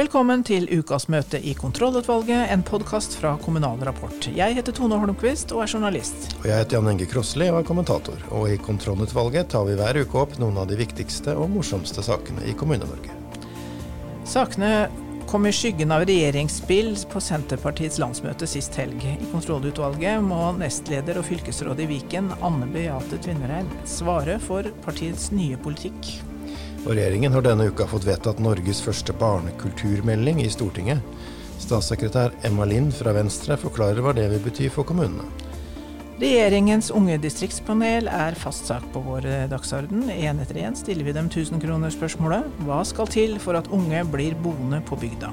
Velkommen til ukas møte i Kontrollutvalget, en podkast fra Kommunal Rapport. Jeg heter Tone Holmquist og er journalist. Og jeg heter Jan Enge Krosli og er kommentator. Og i Kontrollutvalget tar vi hver uke opp noen av de viktigste og morsomste sakene i Kommune-Norge. Sakene kom i skyggen av regjeringsspill på Senterpartiets landsmøte sist helg. I kontrollutvalget må nestleder og fylkesråd i Viken, Anne Beate Tvinnereim, svare for partiets nye politikk. Og regjeringen har denne uka fått vedtatt Norges første barnekulturmelding i Stortinget. Statssekretær Emma Lind fra Venstre forklarer hva det vil bety for kommunene. Regjeringens unge distriktspanel er fast sak på vår dagsorden. Én etter én stiller vi dem 1000 kroner-spørsmålet hva skal til for at unge blir boende på bygda?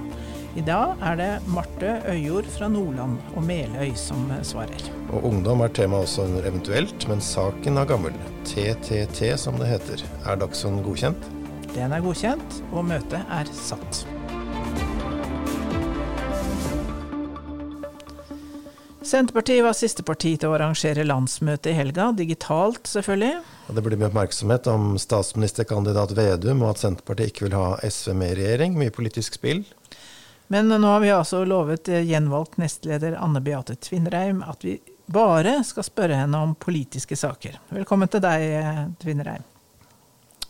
I dag er det Marte Øyjord fra Nordland og Meløy som svarer. Og ungdom er tema også under eventuelt, men saken er gammel. TTT som det heter. Er Dagsorden godkjent? Den er godkjent, og møtet er satt. Senterpartiet var siste parti til å arrangere landsmøte i helga, digitalt selvfølgelig. Det blir mye oppmerksomhet om statsministerkandidat Vedum, og at Senterpartiet ikke vil ha SV med i regjering. Mye politisk spill. Men nå har vi altså lovet gjenvalgt nestleder Anne Beate Tvinnereim at vi bare skal spørre henne om politiske saker. Velkommen til deg, Tvinnereim.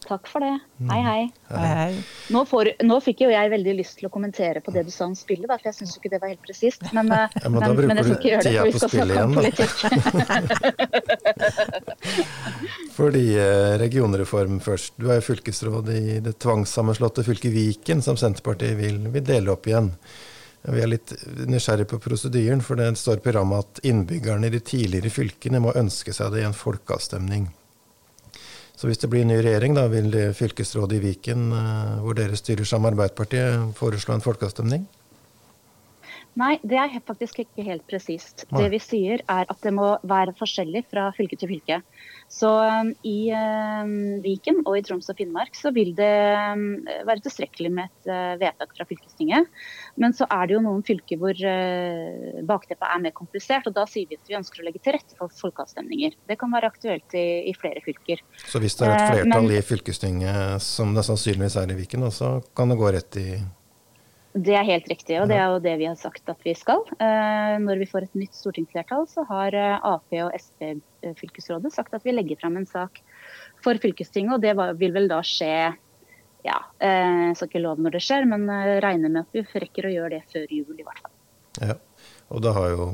Takk for det. Hei, hei. hei, hei. Nå, får, nå, fikk jo jeg veldig lyst til å kommentere på det du sa om spillet, da, for jeg syns ikke det var helt presist. Men, ja, men, men, men, jeg skal ikke gjøre det, for vi skal snakke om politikk. Fordi eh, regionreform først. Du er fylkesråd i det tvangssammenslåtte fylket Viken, som Senterpartiet vil, vil dele opp igjen. Vi er litt nysgjerrig på prosedyren, for det står på rammet at innbyggerne i de tidligere fylkene må ønske seg det i en folkeavstemning. Så hvis det blir ny regjering, da vil fylkesrådet i Viken, hvor dere styrer sammen med Arbeiderpartiet, foreslå en folkeavstemning? Nei, det er faktisk ikke helt presist. Det vi sier er at det må være forskjellig fra fylke til fylke. Så um, i um, Viken og i Troms og Finnmark så vil det um, være tilstrekkelig med et uh, vedtak fra fylkestinget. Men så er det jo noen fylker hvor uh, bakteppet er mer komplisert. Og da sier vi at vi ønsker å legge til rette for folkeavstemninger. Det kan være aktuelt i, i flere fylker. Så hvis det er et flertall uh, men, i fylkestinget, som det sannsynligvis er i Viken, så kan det gå rett i det er helt riktig, og det er jo det vi har sagt at vi skal. Når vi får et nytt stortingsflertall, så har Ap og Sp fylkesrådet sagt at vi legger frem en sak for fylkestinget, og det vil vel da skje ja, jeg skal ikke love når det skjer, men regner med at vi rekker å gjøre det før jul i hvert fall. Ja, og da har jo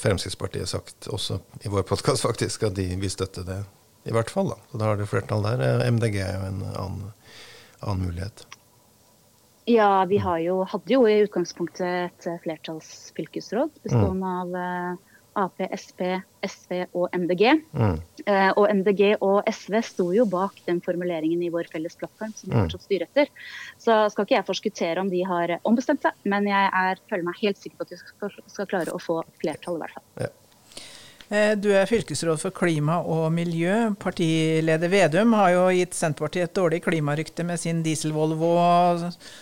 Fremskrittspartiet sagt også i vår podkast faktisk at de vil støtte det, i hvert fall. da. Så da har det flertall der. MDG er jo en annen, annen mulighet. Ja, vi jo, hadde jo i utgangspunktet et flertallsfylkesråd bestående mm. av Ap, Sp, SV og MDG. Mm. Uh, og MDG og SV sto jo bak den formuleringen i vår felles plattform som vi mm. fortsatt styrer etter. Så skal ikke jeg forskuttere om de har ombestemt seg, men jeg er, føler meg helt sikker på at vi skal, skal klare å få flertall, i hvert fall. Ja. Du er fylkesråd for klima og miljø. Partileder Vedum har jo gitt Senterpartiet et dårlig klimarykte med sin diesel-Volvo.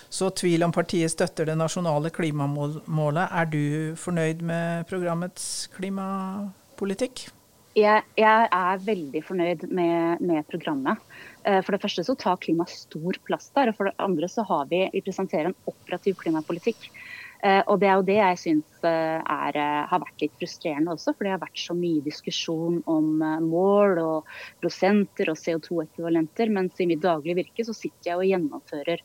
Så tvil om partiet støtter det nasjonale klimamålet. Er du fornøyd med programmets klimapolitikk? Jeg, jeg er veldig fornøyd med, med, programmet. Eh, for det første så tar klima stor plass der. Og for det andre så har vi, vi presenterer en operativ klimapolitikk Eh, og det er jo det jeg syns eh, eh, har vært litt frustrerende også, for det har vært så mye diskusjon om mål og prosenter og CO2-ekvivalenter. Mens i mitt daglige virke så sitter jeg og gjennomfører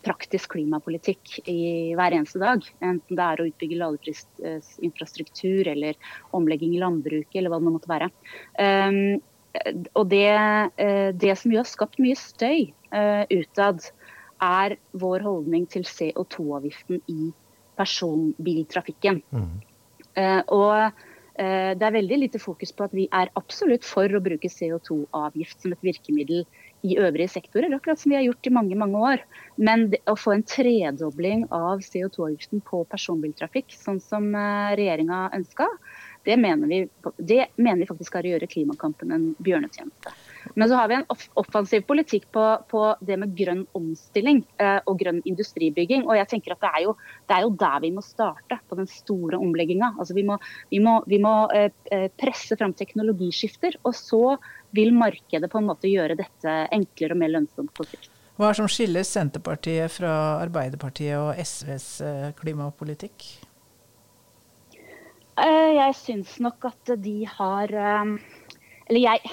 praktisk klimapolitikk i hver eneste dag. Enten det er å utbygge ladeprisinfrastruktur eller omlegging i landbruket eller hva det måtte være. Um, og det, det som jo har skapt mye støy utad, er vår holdning til CO2-avgiften i personbiltrafikken. Mm. Uh, og uh, det er veldig lite fokus på at vi er absolutt for å bruke CO2-avgift som et virkemiddel i øvrige sektorer, akkurat som vi har gjort i mange mange år. Men det, å få en tredobling av CO2-avgiften på personbiltrafikk, sånn som uh, regjeringa ønska, det mener, vi, det mener vi faktisk er å gjøre klimakampen en bjørnetjeneste. Men så har vi en offensiv politikk på, på det med grønn omstilling eh, og grønn industribygging. Og jeg tenker at det er jo, det er jo der vi må starte, på den store omlegginga. Altså vi må, vi må, vi må eh, eh, presse fram teknologiskifter, og så vil markedet på en måte gjøre dette enklere og mer lønnsomt på sikt. Hva er det som skiller Senterpartiet fra Arbeiderpartiet og SVs klimapolitikk? Jeg syns nok at de har Eller jeg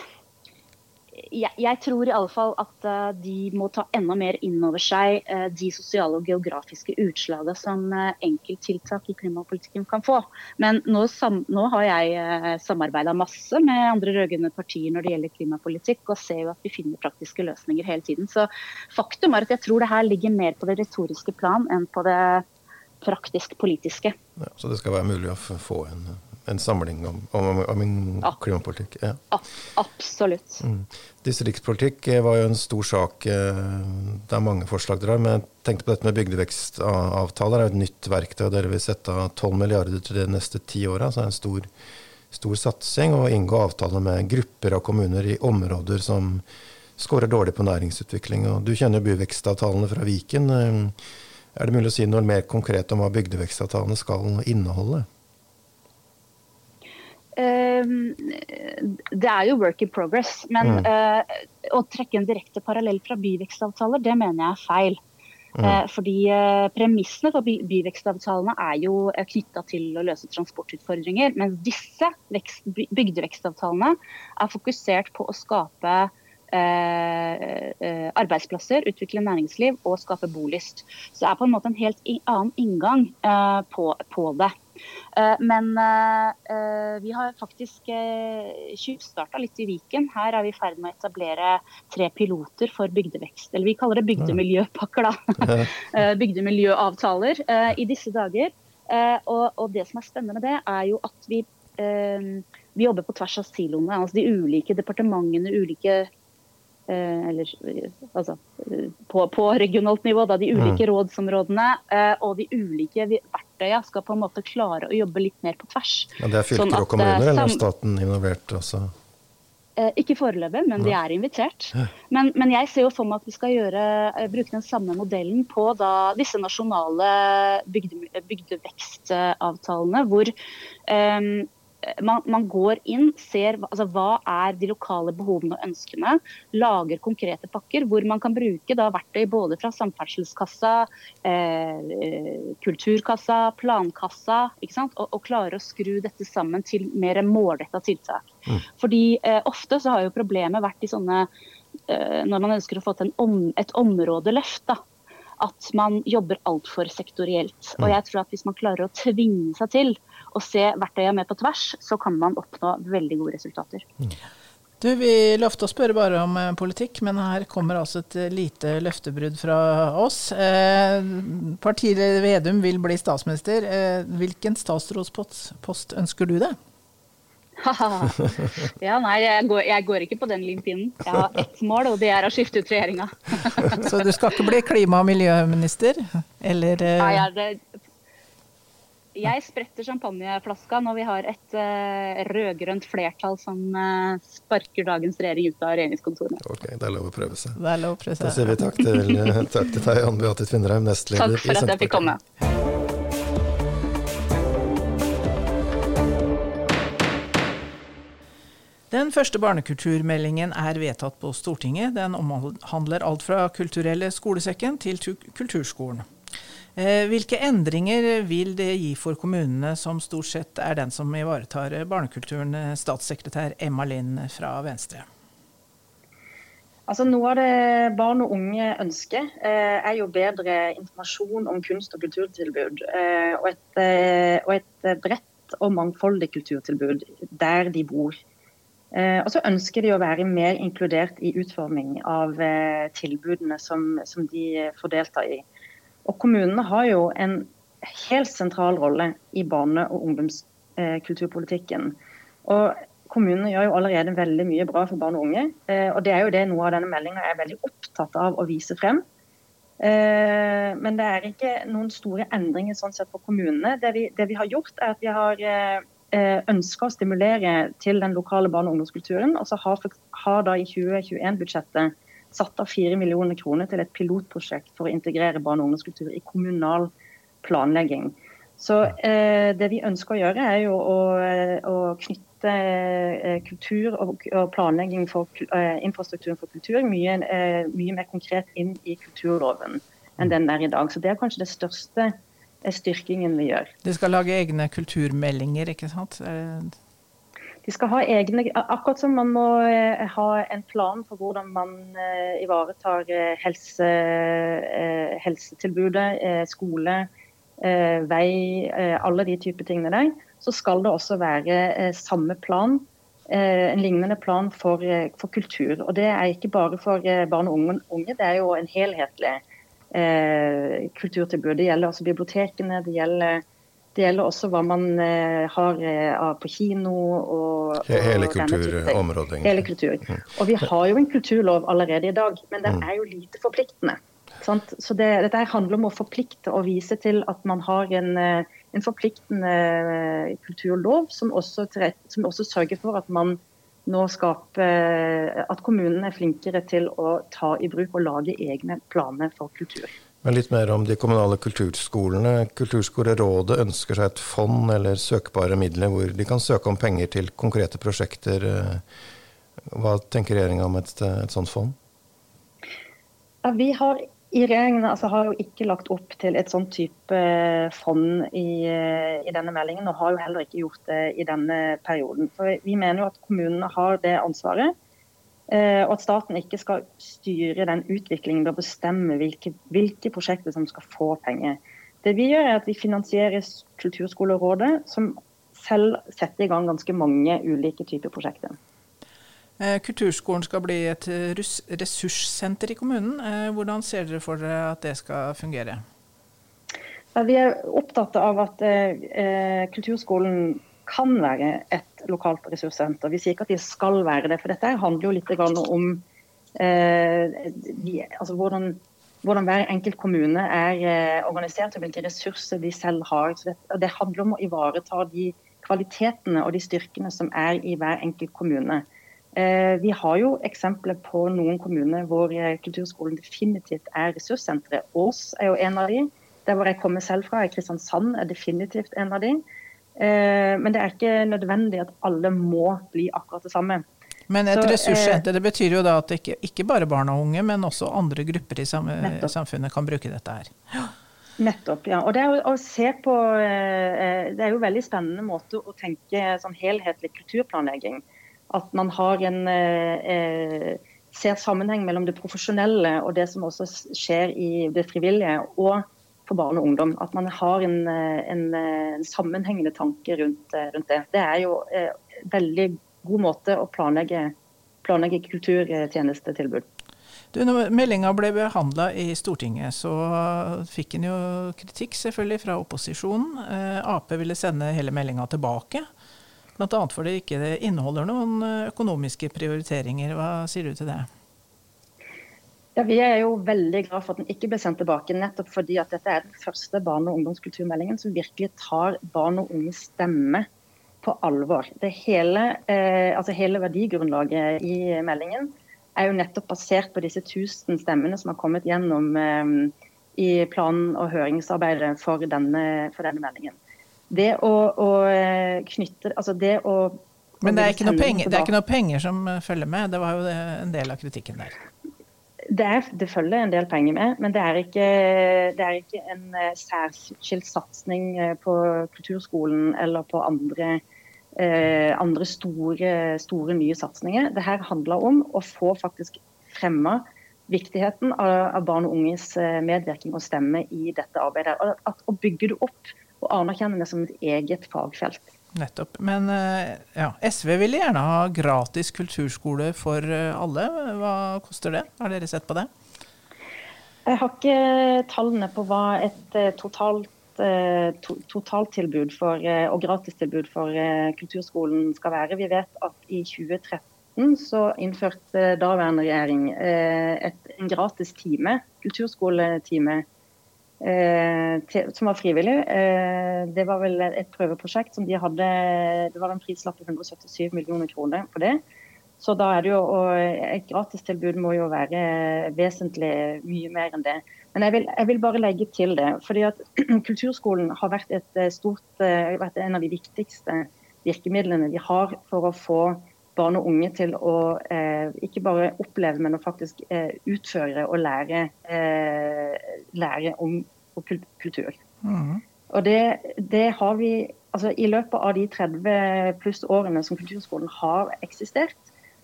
jeg, jeg, tror i alle fall at uh, de må ta enda mer inn over seg uh, de sosiale og geografiske utslagene som uh, enkelttiltak i klimapolitikken kan få. Men nå, sam, nå har jeg samarbeida masse med andre rød-grønne partier når det gjelder klimapolitikk, og ser jo at vi finner praktiske løsninger hele tiden. Så faktum er at jeg tror det her ligger mer på det retoriske plan enn på det praktisk politiske. Ja, så det skal være mulig å få en en samling om, om, om ja. klimapolitikk. Ja. Absolutt. Mm. Distriktspolitikk eh, var jo en stor sak. Eh, det er mange forslag dere har. Men jeg tenkte på dette med bygdevekstavtaler. Det er jo et nytt verktøy. Dere vil sette av 12 milliarder til de neste ti åra. Så det er en stor, stor satsing. Og inngå avtaler med grupper av kommuner i områder som skårer dårlig på næringsutvikling. Og du kjenner byvekstavtalene fra Viken. Eh, er det mulig å si noe mer konkret om hva bygdevekstavtalene skal inneholde? Ehm, det er jo work in progress. Men mm. uh, å trekke en direkte parallell fra byvekstavtaler, det mener jeg er feil. Mm. Uh, fordi uh, Premissene for by byvekstavtalene er jo knytta til å løse transportutfordringer. Mens disse vekst, bygdevekstavtalene er fokusert på å skape arbeidsplasser, utvikle næringsliv og skape bolyst. Så det er på en måte en helt annen inngang på, på det. Eh, men eh, eh, vi har faktisk tjuvstarta litt i Viken. Her er vi i ferd med å etablere tre piloter for bygdevekst. Eller vi kaller det bygdemiljøpakker, da. Bygdemiljøavtaler i disse dager. Og, det som er spennende med det, er jo at vi, vi jobber på tvers av siloene. Altså de ulike departementene, ulike eller altså på, på, regionalt nivå, da, de ulike mm. rådsområdene og de ulike verktøyene skal på en måte klare å jobbe litt mer på tvers. Men det er fylker sånn at, og kommuner, eller er staten involvert også? Eh, ikke foreløpig, men de er invitert. Men, men, jeg ser jo for meg at vi skal gjøre, bruke den samme modellen på da, disse nasjonale bygde, bygdevekstavtalene, hvor um, man, man, går inn, ser altså, hva er de lokale behovene og ønskene, lager konkrete pakker hvor man kan bruke da, verktøy både fra samferdselskassa, eh, kulturkassa, plankassa, og, og klare å skru dette sammen til mer målretta tiltak. Mm. Fordi eh, Ofte så har jo problemet vært i sånne eh, når man ønsker å få til om, et områdeløft. da, at man jobber altfor sektorielt. Og mm. jeg tror at Hvis man klarer å tvinge seg til å se verktøyene med på tvers, så kan man oppnå veldig gode resultater. Mm. Du, Vi lovte å spørre bare om eh, politikk, men her kommer altså et eh, lite løftebrudd fra oss. Eh, Partileder Vedum vil bli statsminister. Eh, hvilken statsrådspost ønsker du deg? ja, nei, jeg går, jeg går, ikke på den limpinnen. Jeg har ett mål, og det er å skifte ut regjeringa. Så du skal ikke bli klima- og miljøminister? Eller Nei, Nei, det, jeg spretter champagneflaska når vi har et uh, rød-grønt flertall som uh, sparker dagens regjering ut av regjeringskontorene. Ok, Det er lov å prøve seg. Det er lov å prøve seg. Da sier vi takk til, takk til deg, Ann Beate Tvinnereim, nestleder i Senterpartiet. Takk for at jeg fikk komme. Den første barnekulturmeldingen er vedtatt på Stortinget. Den omhandler alt fra kulturelle skolesekken til kulturskolen. Eh, hvilke endringer vil det gi for kommunene, som stort sett er den som ivaretar barnekulturen, statssekretær Emma Lind fra Venstre? Altså Noe av det barn og unge ønsker, eh, er jo bedre informasjon om kunst- og kulturtilbud. Eh, og, et, og et bredt og mangfoldig kulturtilbud der de bor. Eh, og så ønsker de å være mer inkludert i utforming av eh, tilbudene som, som, de får delta i. Og Kommunene har jo en helt sentral rolle i barne- og ungdomskulturpolitikken. Og Kommunene gjør jo allerede veldig mye bra for barn og unge. Eh, og Det er jo det noe av denne meldinga er veldig opptatt av å vise frem. Men det er ikke noen store endringer sånn sett for kommunene. Det vi, det vi har gjort, er at vi har Eh, ønsker å stimulere til den lokale barne- og ungdomskulturen. Og så har, har da i 2021-budsjettet satt av 4 millioner kroner til et pilotprosjekt for å integrere barne- og ungdomskultur i kommunal planlegging. Så eh, Det vi ønsker å gjøre, er jo å, å knytte knytte kultur og, planlegging for infrastrukturen for kultur mye, mye, mer konkret inn i kulturloven enn den er i dag. Så Det er kanskje det største styrkingen vi gjør. De skal lage egne kulturmeldinger, ikke sant? De skal ha egne, Akkurat som man må eh, ha en plan for hvordan man eh, ivaretar eh, helse, helsetilbudet, skole, vei, alle de typer tingene der, så skal det også være samme plan, en lignende plan for, for kultur. Og Det er ikke bare for barn og unge, det er jo en helhetlig kulturtilbud. Det gjelder altså bibliotekene, det gjelder det gjelder også hva man eh, har eh, på kino og, Hele kulturområdet. Hele kultur. Mm. Og vi har jo en kulturlov allerede i dag, men den mm. er jo lite forpliktende. Sant? Så det, dette handler om å forplikte og vise til at man har en, eh, en forpliktende kulturlov som også, som også, sørger for at man nå skaper At kommunene er flinkere til å ta i bruk og lage egne planer for kultur. Men litt mer om de kommunale kulturskolene. Kulturskolerådet ønsker seg et fond eller søkbare midler hvor de kan søke om penger til konkrete prosjekter. Hva tenker regjeringa om et, et, sånt fond? Ja, vi har i regjeringen altså, har jo ikke lagt opp til et sånn type fond i, i, denne meldingen, og har jo heller ikke gjort det i denne perioden. For Vi mener jo at kommunene har det ansvaret. Eh, og at staten ikke skal styre den utviklingen ved å bestemme hvilke, hvilke, prosjekter som skal få penger. Det vi gjør er at vi finansierer Kulturskolerådet, som selv setter i gang ganske mange ulike typer prosjekter. Eh, kulturskolen skal bli et ressurssenter i kommunen. Eh, hvordan ser dere for dere at det skal fungere? Vi er opptatt av at kulturskolen kan være et lokalt ressurssenter. Vi sier ikke at de skal være det. For dette handler jo litt om eh, altså hvordan, hvordan, hver enkelt kommune er eh, organisert og hvilke ressurser de selv har. Det, det, handler om å ivareta de kvalitetene og de styrkene som er i hver enkelt kommune. Eh, vi har jo eksempler på noen kommuner hvor eh, kulturskolen definitivt er ressurssenteret. Ås er jo en av de. Der hvor jeg kommer selv fra, er Kristiansand er definitivt en av de. Eh, men det er ikke nødvendig at alle må bli akkurat det samme. Men et ressurssenter det betyr jo da at ikke, ikke, bare barn og unge, men også andre grupper i samfunnet kan bruke dette her. Ja. Nettopp, ja. Og det er, å, se på, eh, det er jo veldig spennende måte å tenke sånn helhetlig kulturplanlegging. At man har en eh, ser sammenheng mellom det profesjonelle og det som også skjer i det frivillige. og for barn og ungdom. At man har en, en, en sammenhengende tanke rundt, rundt, det. Det er jo eh, veldig god måte å planlegge, planlegge kulturtjenestetilbud. Du, når meldinga ble behandla i Stortinget, så fikk en jo kritikk selvfølgelig fra opposisjonen. Eh, Ap ville sende hele meldinga tilbake. Bl.a. fordi det ikke inneholder noen økonomiske prioriteringer. Hva sier du til det? Ja, Vi er jo veldig glad for at den ikke ble sendt tilbake, nettopp fordi at dette er den første barne- og ungdomskulturmeldingen som virkelig tar barn og unges stemme på alvor. Det hele, eh, altså hele verdigrunnlaget i meldingen er jo nettopp basert på disse tusen stemmene som har kommet gjennom eh, i plan- og høringsarbeidet for denne, for denne meldingen. Det å, å eh, knytte Altså det å Men det er, ikke noe penger, det er ikke noe penger som følger med? Det var jo en del av kritikken der det, er, det, følger en del penger med, men det er ikke, det er ikke en eh, særskilt satsing eh, på kulturskolen eller på andre, eh, andre store, store, nye satsinger. Det her handler om å få faktisk fremma viktigheten av, av, barn og unges medvirkning og stemme i dette arbeidet. Og, bygge det opp og anerkjenne det som et eget fagfelt. Nettopp. Men eh, ja, SV ville gjerne ha gratis kulturskole for eh, alle. Hva koster det? Har dere sett på det? Jeg har ikke tallene på hva et eh, totalt, to, totaltilbud for, og gratistilbud for kulturskolen skal være. Vi vet at i 2013 så innførte daværende regjering et, en gratis time, kulturskoletime til, som var frivillig. Eh, det var vel et prøveprosjekt som de hadde Det var en prislapp på 177 millioner kroner på det. Så da er det jo, og Et gratistilbud må jo være vesentlig mye mer enn det. Men jeg vil, jeg vil bare legge til det. fordi at Kulturskolen har vært, et stort, vært en av de viktigste virkemidlene vi har for å få barn og unge til å eh, ikke bare oppleve, men å faktisk eh, utføre og lære, eh, lære om, kultur. Mm. Og det, det, har vi altså I løpet av de 30 pluss årene som kulturskolen har eksistert,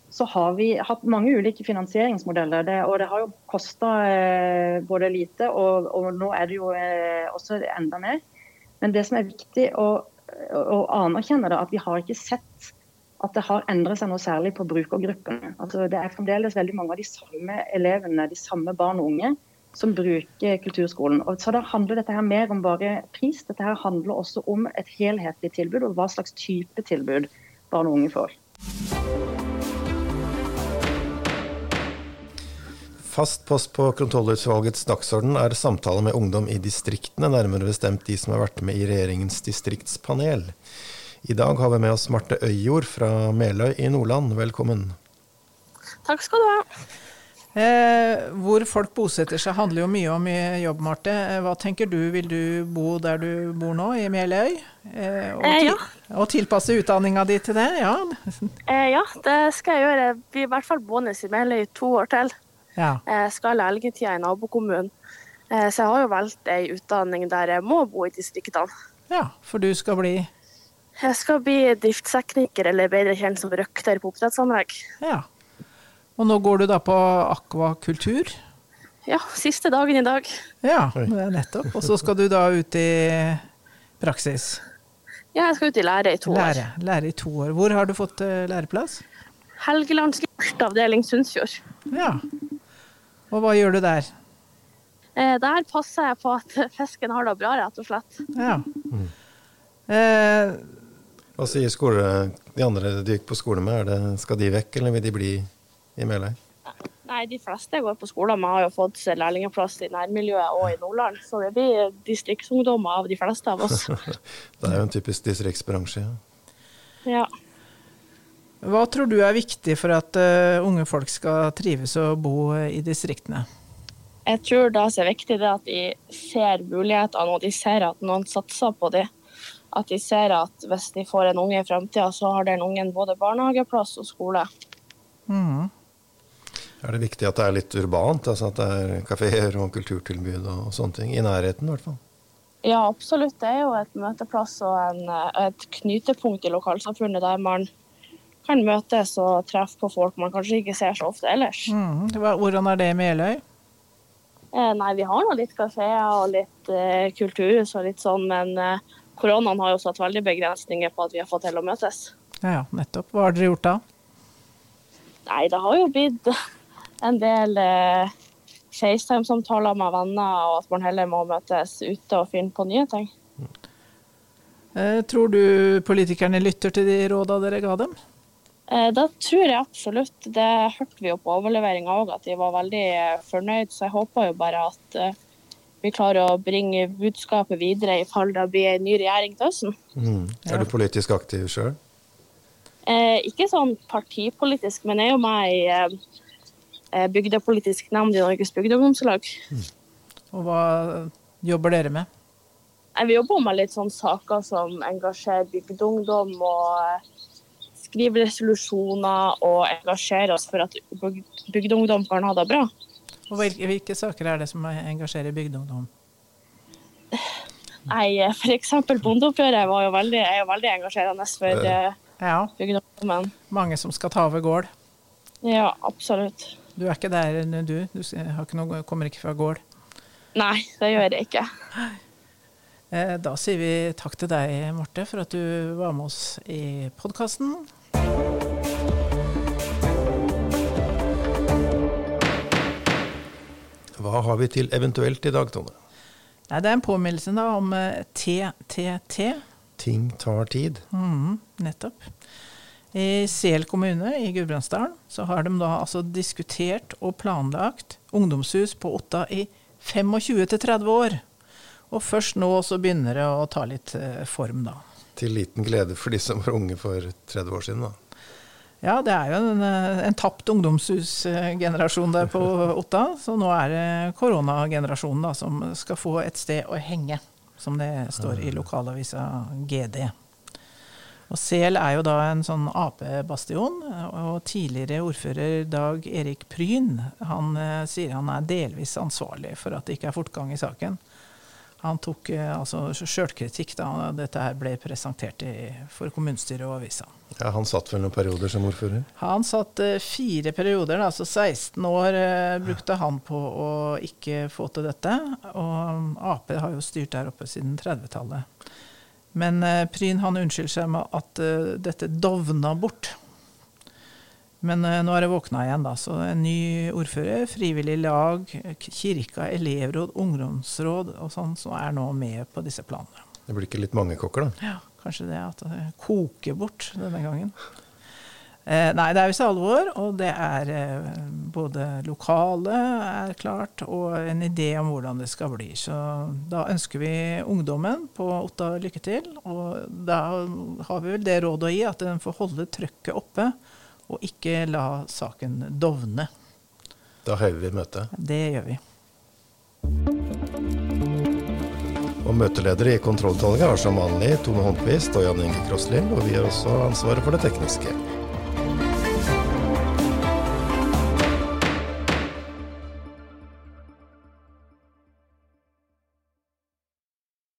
så har vi hatt mange ulike finansieringsmodeller. Det, og det har jo kosta eh, både lite, og, og, nå er det jo eh, også enda mer. Men det som er viktig å, å anerkjenne, er at vi har ikke sett at det har endret seg noe særlig på brukergruppene. Altså, det er fremdeles veldig mange av de samme elevene, de samme barn og unge, som bruker kulturskolen. Og så da handler dette her mer om bare pris. Dette her handler også om et helhetlig tilbud, og hva slags type tilbud barn og unge får. Fast post på kontrollutvalgets dagsorden er samtale med ungdom i distriktene, nærmere bestemt de som har vært med i regjeringens distriktspanel. I dag har vi med oss Marte Øyjord fra Meløy i Nordland. Velkommen. Takk skal du ha. Eh, hvor folk bosetter seg handler jo mye om jobb, Marte. Eh, hva tenker du, vil du bo der du bor nå, i Meløy? Eh, og, eh, ja. og, tilpasse utdanninga di til det? Ja. Eh, ja, det skal jeg gjøre. Jeg blir i hvert fall boende i Meløy i to år til. Ja. Jeg skal ha helgetida i nabokommunen. Eh, så jeg har jo valgt ei utdanning der jeg må bo i distriktene. Ja, for du skal bli jeg skal bli driftstekniker, eller bedre kjent som røkter på oppdrettsanlegg. Ja. Og nå går du da på akvakultur? Ja, siste dagen i dag. Ja, det er nettopp. Og så skal du da ut i praksis? Ja, jeg skal ut i lære i to lære, år. Lære i to år. Hvor har du fått uh, læreplass? Helgelandsgård avdeling Sundsfjord. Ja. Og hva gjør du der? Eh, der passer jeg på at fisken har det bra, rett og slett. Ja. Mm. Eh, hva sier skole, de andre du gikk på skole med? Det, skal de vekk, eller vil de bli i Meløy? Nei, de fleste jeg går på skole med, har jo fått lærlingplass i nærmiljøet og i Nordland. Så det blir distriktsungdommer av de fleste av oss. det er jo en typisk distriktsbransje. Ja. ja. Hva tror du er viktig for at uh, unge folk skal trives og bo i distriktene? Jeg tror det som er viktig, er at de ser mulighetene og de ser at noen satser på dem at de ser at hvis de får en unge i framtida, så har den ungen både barnehageplass og skole. Mm. Er det viktig at det er litt urbant, altså at det er kafeer og kulturtilbud og sånne ting? I nærheten, i hvert fall? Ja, absolutt. Det er jo et møteplass og en, et knytepunkt i lokalsamfunnet der man kan møtes og treffe på folk man kanskje ikke ser så ofte ellers. Mm. Hvordan er det med Meløy? Eh, nei, vi har nå litt kafeer og litt eh, kulturhus og litt sånn, men eh, koronaen har jo satt veldig begrensninger på at vi har fått til å møtes. Ja, nettopp. Hva har dere gjort da? Nei, det har jo blitt en del eh, FaceTime-samtaler med venner, og at man heller må møtes ute og finne på nye ting. Eh, tror du politikerne lytter til de rådene dere ga dem? Eh, det tror jeg absolutt. Det hørte vi jo på overleveringa òg, at de var veldig fornøyd. Så jeg håper jo bare at eh, vi klarer å bringe budskapet videre i fall det blir en ny regjering til høsten. Mm. Er du politisk aktiv sjøl? Eh, ikke sånn partipolitisk, men jeg er jo med i eh, bygdepolitisk nemnd i Norges bygdeungdomslag. Mm. Og hva jobber dere med? Eh, vi jobber med litt sånne saker som engasjerer bygdeungdom og eh, skriver resolusjoner og engasjerer oss for at bygdeungdom kan ha det bra. Og hvilke, hvilke, saker er det som engasjerer bygdeungdom? Nei, f.eks. bondeopprøret var jo veldig, er jo veldig engasjerende for ja. Eh, bygdeungdommen. Mange som skal ta over gård? Ja, absolutt. Du er ikke der, du? Du ikke noe, kommer ikke fra gård? Nei, det gjør jeg ikke. Eh, da sier vi takk til deg, Marte, for at du var med oss i podkasten. Hva har vi til eventuelt i dag, Tone? Nei, det er en påminnelse da om TTT. Eh, Ting tar tid. Mm, nettopp. I Sel kommune i Gudbrandsdalen så har de da altså diskutert og planlagt ungdomshus på Otta i 25-30 år. Og først nå så begynner det å ta litt eh, form, da. Til liten glede for de som var unge for 30 år siden, da. Ja, det er jo en, eh, en tapt ungdomshusgenerasjon der på Otta. Så nå er det koronagenerasjonen da, som skal få et sted å henge, som det står i lokalavisa GD. Og Sel er jo da en sånn Ap-bastion. Og tidligere ordfører Dag Erik Pryn han eh, sier han er delvis ansvarlig for at det ikke er fortgang i saken. Han tok eh, altså sjølkritikk da dette her ble presentert i, for kommunestyret og avisa. Ja, Han satt vel noen perioder som ordfører? Han satt eh, fire perioder, altså 16 år eh, brukte han på å ikke få til dette. Og Ap har jo styrt der oppe siden 30-tallet. Men Pryn han unnskylder seg med at dette dovna bort. Men uh, nå er det våkna igjen, da. Så en ny ordfører, frivillig lag, kirka, elevråd, ungdomsråd og sånn, som er nå med på disse planene. Det blir ikke litt mange kokker, da? Ja, kanskje det at det koker bort denne gangen. Eh, nei, det er visst alvor, og det er eh, både lokale er klart, og en idé om hvordan det skal bli. Så da ønsker vi ungdommen på Otta lykke til. Og da har vi vel det rådet å gi at den får holde trøkket oppe, og ikke la saken dovne. Da hever vi møtet. Det gjør vi. Og møteledere i kontrollutvalget har som vanlig Tone Håndquist og Jan Inge Krosslind, og vi har også ansvaret for det tekniske.